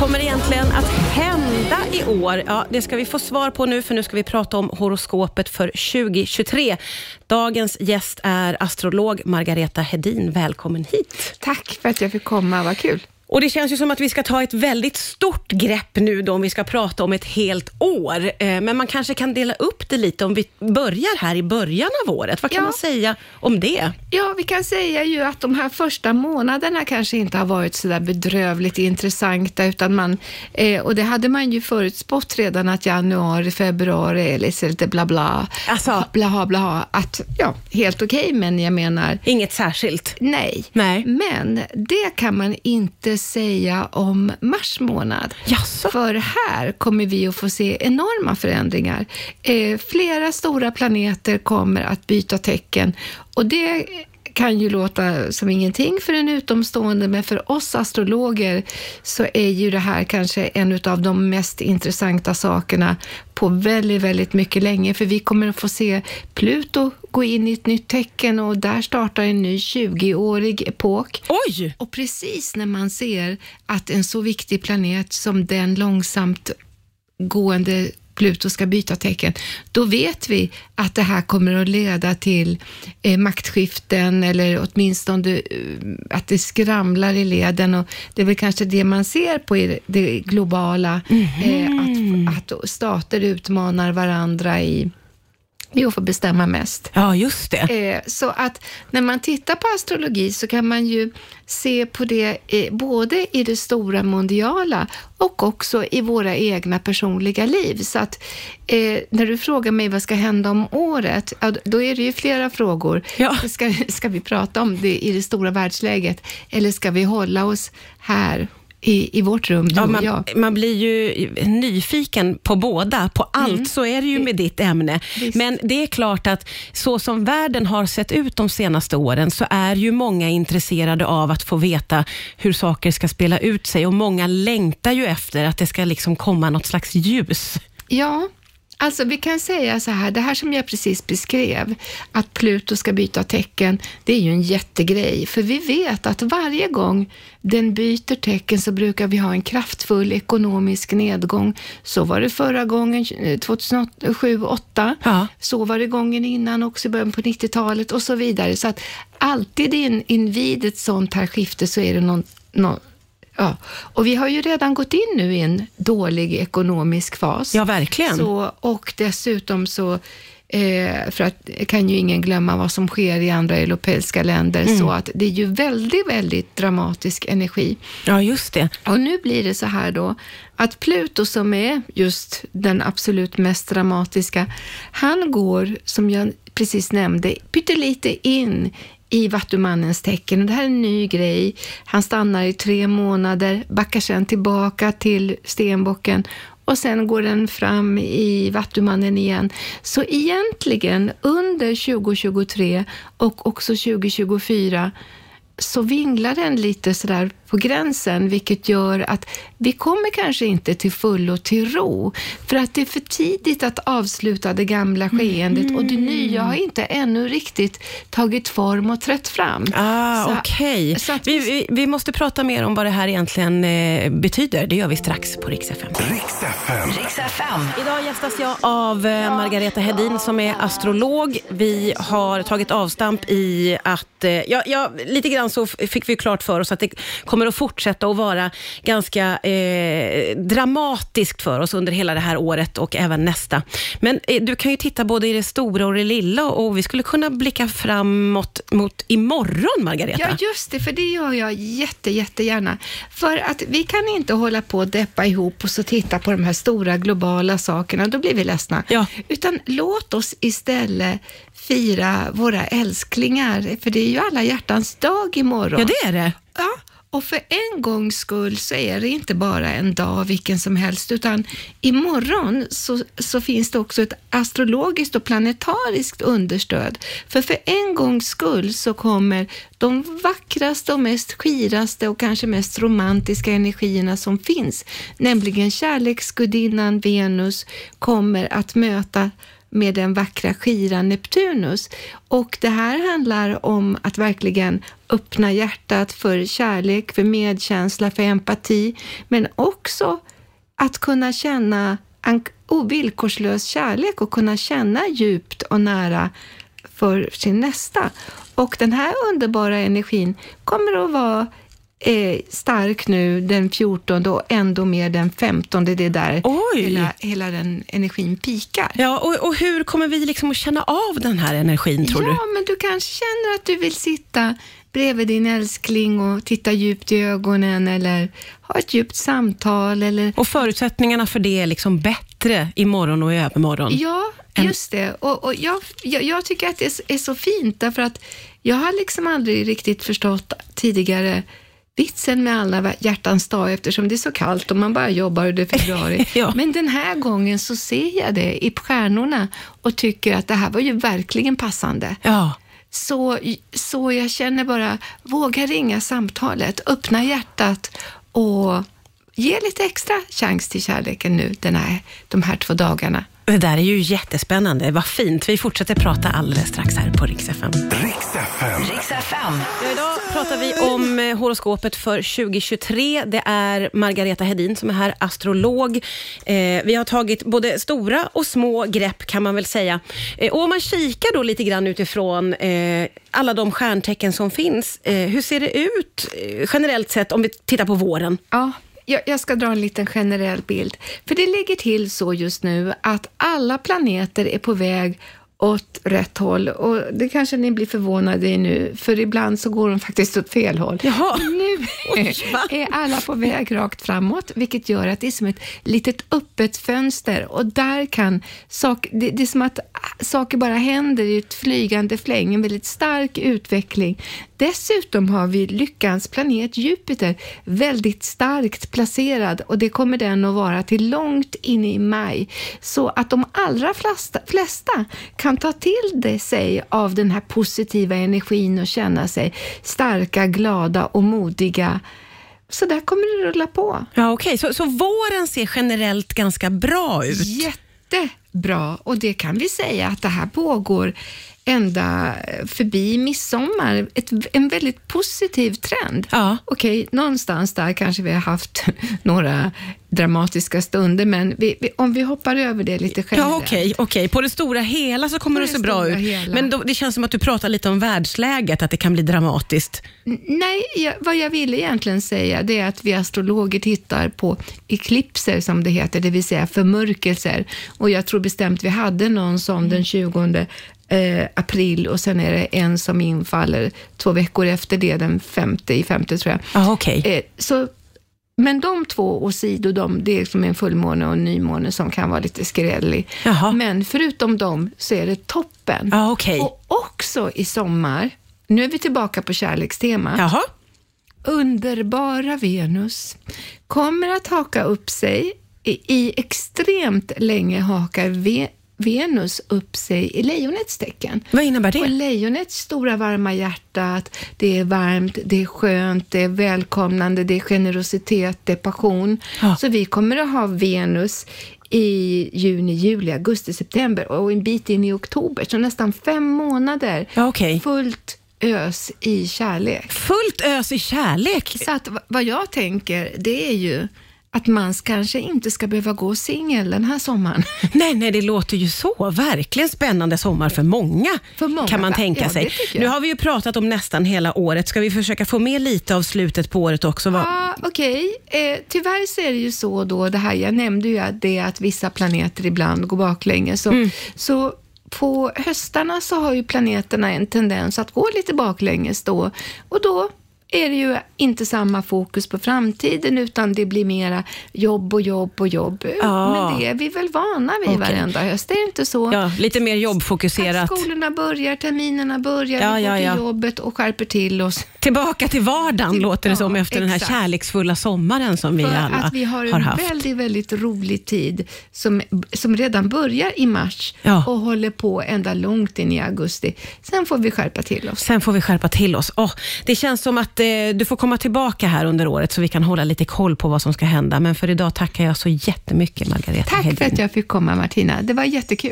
kommer egentligen att hända i år? Ja, det ska vi få svar på nu, för nu ska vi prata om horoskopet för 2023. Dagens gäst är astrolog Margareta Hedin. Välkommen hit. Tack för att jag fick komma, vad kul. Och Det känns ju som att vi ska ta ett väldigt stort grepp nu då, om vi ska prata om ett helt år. Eh, men man kanske kan dela upp det lite om vi börjar här i början av året. Vad kan Ja. man säga om det? Ja, vi kan säga ju att de här första månaderna kanske inte har varit så där bedrövligt intressanta, utan man, eh, och det hade man ju förutspått redan att januari, februari är lite bla bla, Alltså- blaha blaha, att ja, helt okej, men jag menar Inget särskilt. nej. Nej. Men det kan man inte säga om mars månad. Jaså? För här kommer vi att få se enorma förändringar. Eh, flera stora planeter kommer att byta tecken och det kan ju låta som ingenting för en utomstående, men för oss astrologer så är ju det här kanske en av de mest intressanta sakerna på väldigt, väldigt mycket länge, för vi kommer att få se Pluto gå in i ett nytt tecken och där startar en ny 20-årig epok. Oj! Och precis när man ser att en så viktig planet som den långsamt gående Pluto ska byta tecken, då vet vi att det här kommer att leda till eh, maktskiften eller åtminstone eh, att det skramlar i leden. Och det är väl kanske det man ser på i det globala, eh, att, att stater utmanar varandra i, i att få bestämma mest. Ja, just det. Eh, så att när man tittar på astrologi så kan man ju se på det eh, både i det stora mondiala och också i våra egna personliga liv. Så att eh, när du frågar mig vad ska hända om året, ja, då är det ju flera frågor. Ja. Ska, ska vi prata om det i det stora världsläget eller ska vi hålla oss här i, i vårt rum, du Ja, och man, jag? man blir ju nyfiken på båda, på allt. Så är det ju med ditt ämne. Mm. Visst. Men det är klart att så som världen har sett ut de senaste åren, så är ju många intresserade av att få veta hur saker ska spela ut sig och många längtar ju efter att det ska liksom komma något slags ljus. Ja, alltså vi kan säga så här, det här som jag precis beskrev, att Pluto ska byta tecken, det är ju en jättegrej, för vi vet att varje gång den byter tecken så brukar vi ha en kraftfull ekonomisk nedgång. Så var det förra gången, eh, 2007-2008, Ja. så var det gången innan också i början på 90-talet och så vidare. Så att alltid in, invid ett sånt här skifte så är det någon, någon Ja, och vi har ju redan gått in nu i en dålig ekonomisk fas. Ja, verkligen. Så, och dessutom så, eh, för att kan ju ingen glömma vad som sker i andra europeiska länder, Mm. så att det är ju väldigt, väldigt dramatisk energi. Ja, just det. Och nu blir det så här då, att Pluto som är just den absolut mest dramatiska, han går, som jag precis nämnde, pyttelite in i Vattumannens tecken. Och Det här är en ny grej. Han stannar i tre månader, backar sen tillbaka till stenbocken och sen går den fram i Vattumannen igen. Så egentligen under 2023 och också 2024 så vinglar den lite sådär på gränsen, vilket gör att vi kommer kanske inte till fullo till ro, för att det är för tidigt att avsluta det gamla skeendet och det nya har inte ännu riktigt tagit form och trätt fram. Ah, Okej. att Vi, vi- vi, måste prata mer om vad det här egentligen eh, betyder. Det gör vi strax på Rix FM. Riks FM. Riks FM. Idag gästas jag av eh, Margareta Hedin som är astrolog. Vi har tagit avstamp i att, eh, ja, ja, lite grann så f- fick vi klart för oss att det kommer att fortsätta att vara ganska eh, dramatiskt för oss under hela det här året och även nästa. Men eh, du kan ju titta både i det stora och det lilla och vi skulle kunna blicka framåt mot imorgon, Margareta. Ja, just det, för det gör jag jätte, jättegärna. För att vi kan inte hålla på och deppa ihop och så titta på de här stora globala sakerna, då blir vi ledsna. Ja. Utan låt oss istället fira våra älsklingar, för det är ju alla hjärtans dag imorgon. ja, det är det. Ja, och för en gångs skull så är det inte bara en dag vilken som helst, utan imorgon så, så finns det också ett astrologiskt och planetariskt understöd. För för en gångs skull så kommer de vackraste och mest skiraste och kanske mest romantiska energierna som finns, nämligen kärleksgudinnan Venus kommer att möta med den vackra skiran Neptunus. Och det här handlar om att verkligen öppna hjärtat för kärlek, för medkänsla, för empati, men också att kunna känna en ovillkorslös kärlek och kunna känna djupt och nära för sin nästa. Och den här underbara energin kommer att vara eh, stark nu den 14 och ändå mer den 15. Det är där hela, hela den energin pikar. Ja, och, och hur kommer vi liksom att känna av den här energin, tror ja, du? Ja, men du kanske känner att du vill sitta bredvid din älskling och titta djupt i ögonen eller ha ett djupt samtal. Eller... Och förutsättningarna för det är liksom bättre imorgon och i övermorgon? Ja, just det. Och, och jag, jag, jag, tycker att det är så fint, därför att jag har liksom aldrig riktigt förstått tidigare vitsen med alla hjärtans dag eftersom det är så kallt och man bara jobbar under februari. ja. Men den här gången så ser jag det i stjärnorna och tycker att det här var ju verkligen passande. Ja. Så, så jag känner bara, våga ringa samtalet, öppna hjärtat och ge lite extra chans till kärleken nu den här, de här två dagarna. Det där är ju jättespännande. Vad fint. Vi fortsätter prata alldeles strax här på Rix FM. Rix FM. Rix FM. Ja, idag pratar vi om eh, horoskopet för 2023. Det är Margareta Hedin som är här, astrolog. Eh, vi har tagit både stora och små grepp kan man väl säga. Eh, och om man kikar då lite grann utifrån eh, alla de stjärntecken som finns. Eh, hur ser det ut eh, generellt sett om vi tittar på våren? Ja, jag, jag, ska dra en liten generell bild. För det ligger till så just nu att alla planeter är på väg åt rätt håll. Och det kanske ni blir förvånade i nu, för ibland så går de faktiskt åt fel håll. Jaha. Nu är alla på väg rakt framåt, vilket gör att det är som ett litet öppet fönster och där kan saker, det, det är som att saker bara händer i ett flygande fläng, en väldigt stark utveckling. Dessutom har vi lyckans planet Jupiter väldigt starkt placerad och det kommer den att vara till långt in i maj. Så att de allra flesta, flesta kan ta till det sig av den här positiva energin och känna sig starka, glada och modiga. Så där kommer det rulla på. Ja, Okej, okay. så, så våren ser generellt ganska bra ut? Jättebra och det kan vi säga att det här pågår ända förbi midsommar. Ett, en väldigt positiv trend. Ja. Okej, någonstans där kanske vi har haft några dramatiska stunder, men vi, vi, om vi hoppar över det lite generellt. Ja, okej. Okay, okay. På det stora hela så kommer det, det se bra ut. Hela. Men då, det känns som att du pratar lite om världsläget, att det kan bli dramatiskt. Nej, jag, vad jag ville egentligen säga det är att vi astrologer tittar på eklipser, som det heter, det vill säga förmörkelser. Och jag tror bestämt vi hade någon som den 20 eh, april och sen är det en som infaller två veckor efter det, den femte i femte tror jag. Ah, okay. eh, så, men de två åsido, de, det är som en fullmåne och en nymåne som kan vara lite skrällig. Jaha. Men förutom dem så är det toppen. Ah, okay. Och också i sommar, nu är vi tillbaka på kärlekstema. Jaha. Underbara Venus kommer att haka upp sig i, extremt länge hakar Venus upp sig i lejonets tecken. Vad innebär det? Och lejonets stora varma hjärtat, det är varmt, det är skönt, det är välkomnande, det är generositet, det är passion. Ja. Så vi kommer att ha Venus i juni, juli, augusti, september och en bit in i oktober, så nästan fem månader. Ja, okay. Fullt ös i kärlek. Fullt ös i kärlek? Så att vad jag tänker, det är ju att man kanske inte ska behöva gå singel den här sommaren. Nej, nej, det låter ju så. Verkligen spännande sommar för många, för många kan man tänka ja, sig. Nu har vi ju pratat om nästan hela året. Ska vi försöka få med lite av slutet på året också? Ja, ah, Okej, okay. eh, tyvärr så är det ju så då, det här, jag nämnde ju att det att vissa planeter ibland går baklänges. Så, mm. så på höstarna så har ju planeterna en tendens att gå lite baklänges då och då är det ju inte samma fokus på framtiden utan det blir mera jobb och jobb och jobb. Ja. Men det är vi väl vana vid okay. varenda höst, är det inte så? Ja, lite mer jobbfokuserat. Att skolorna börjar, terminerna börjar, ja, vi går ja, till jobbet och skärper till oss. Tillbaka till vardagen till, låter det som efter exakt. den här kärleksfulla sommaren som vi För alla att vi har en haft. väldigt, väldigt rolig tid som, som redan börjar i mars och håller på ända långt in i augusti. Sen får vi skärpa till oss. Sen får vi skärpa till oss. Oh, det känns som att eh, du får komma tillbaka här under året så vi kan hålla lite koll på vad som ska hända. Men för idag tackar jag så jättemycket Margareta Tack Hedin. för att jag fick komma Martina. Det var jättekul.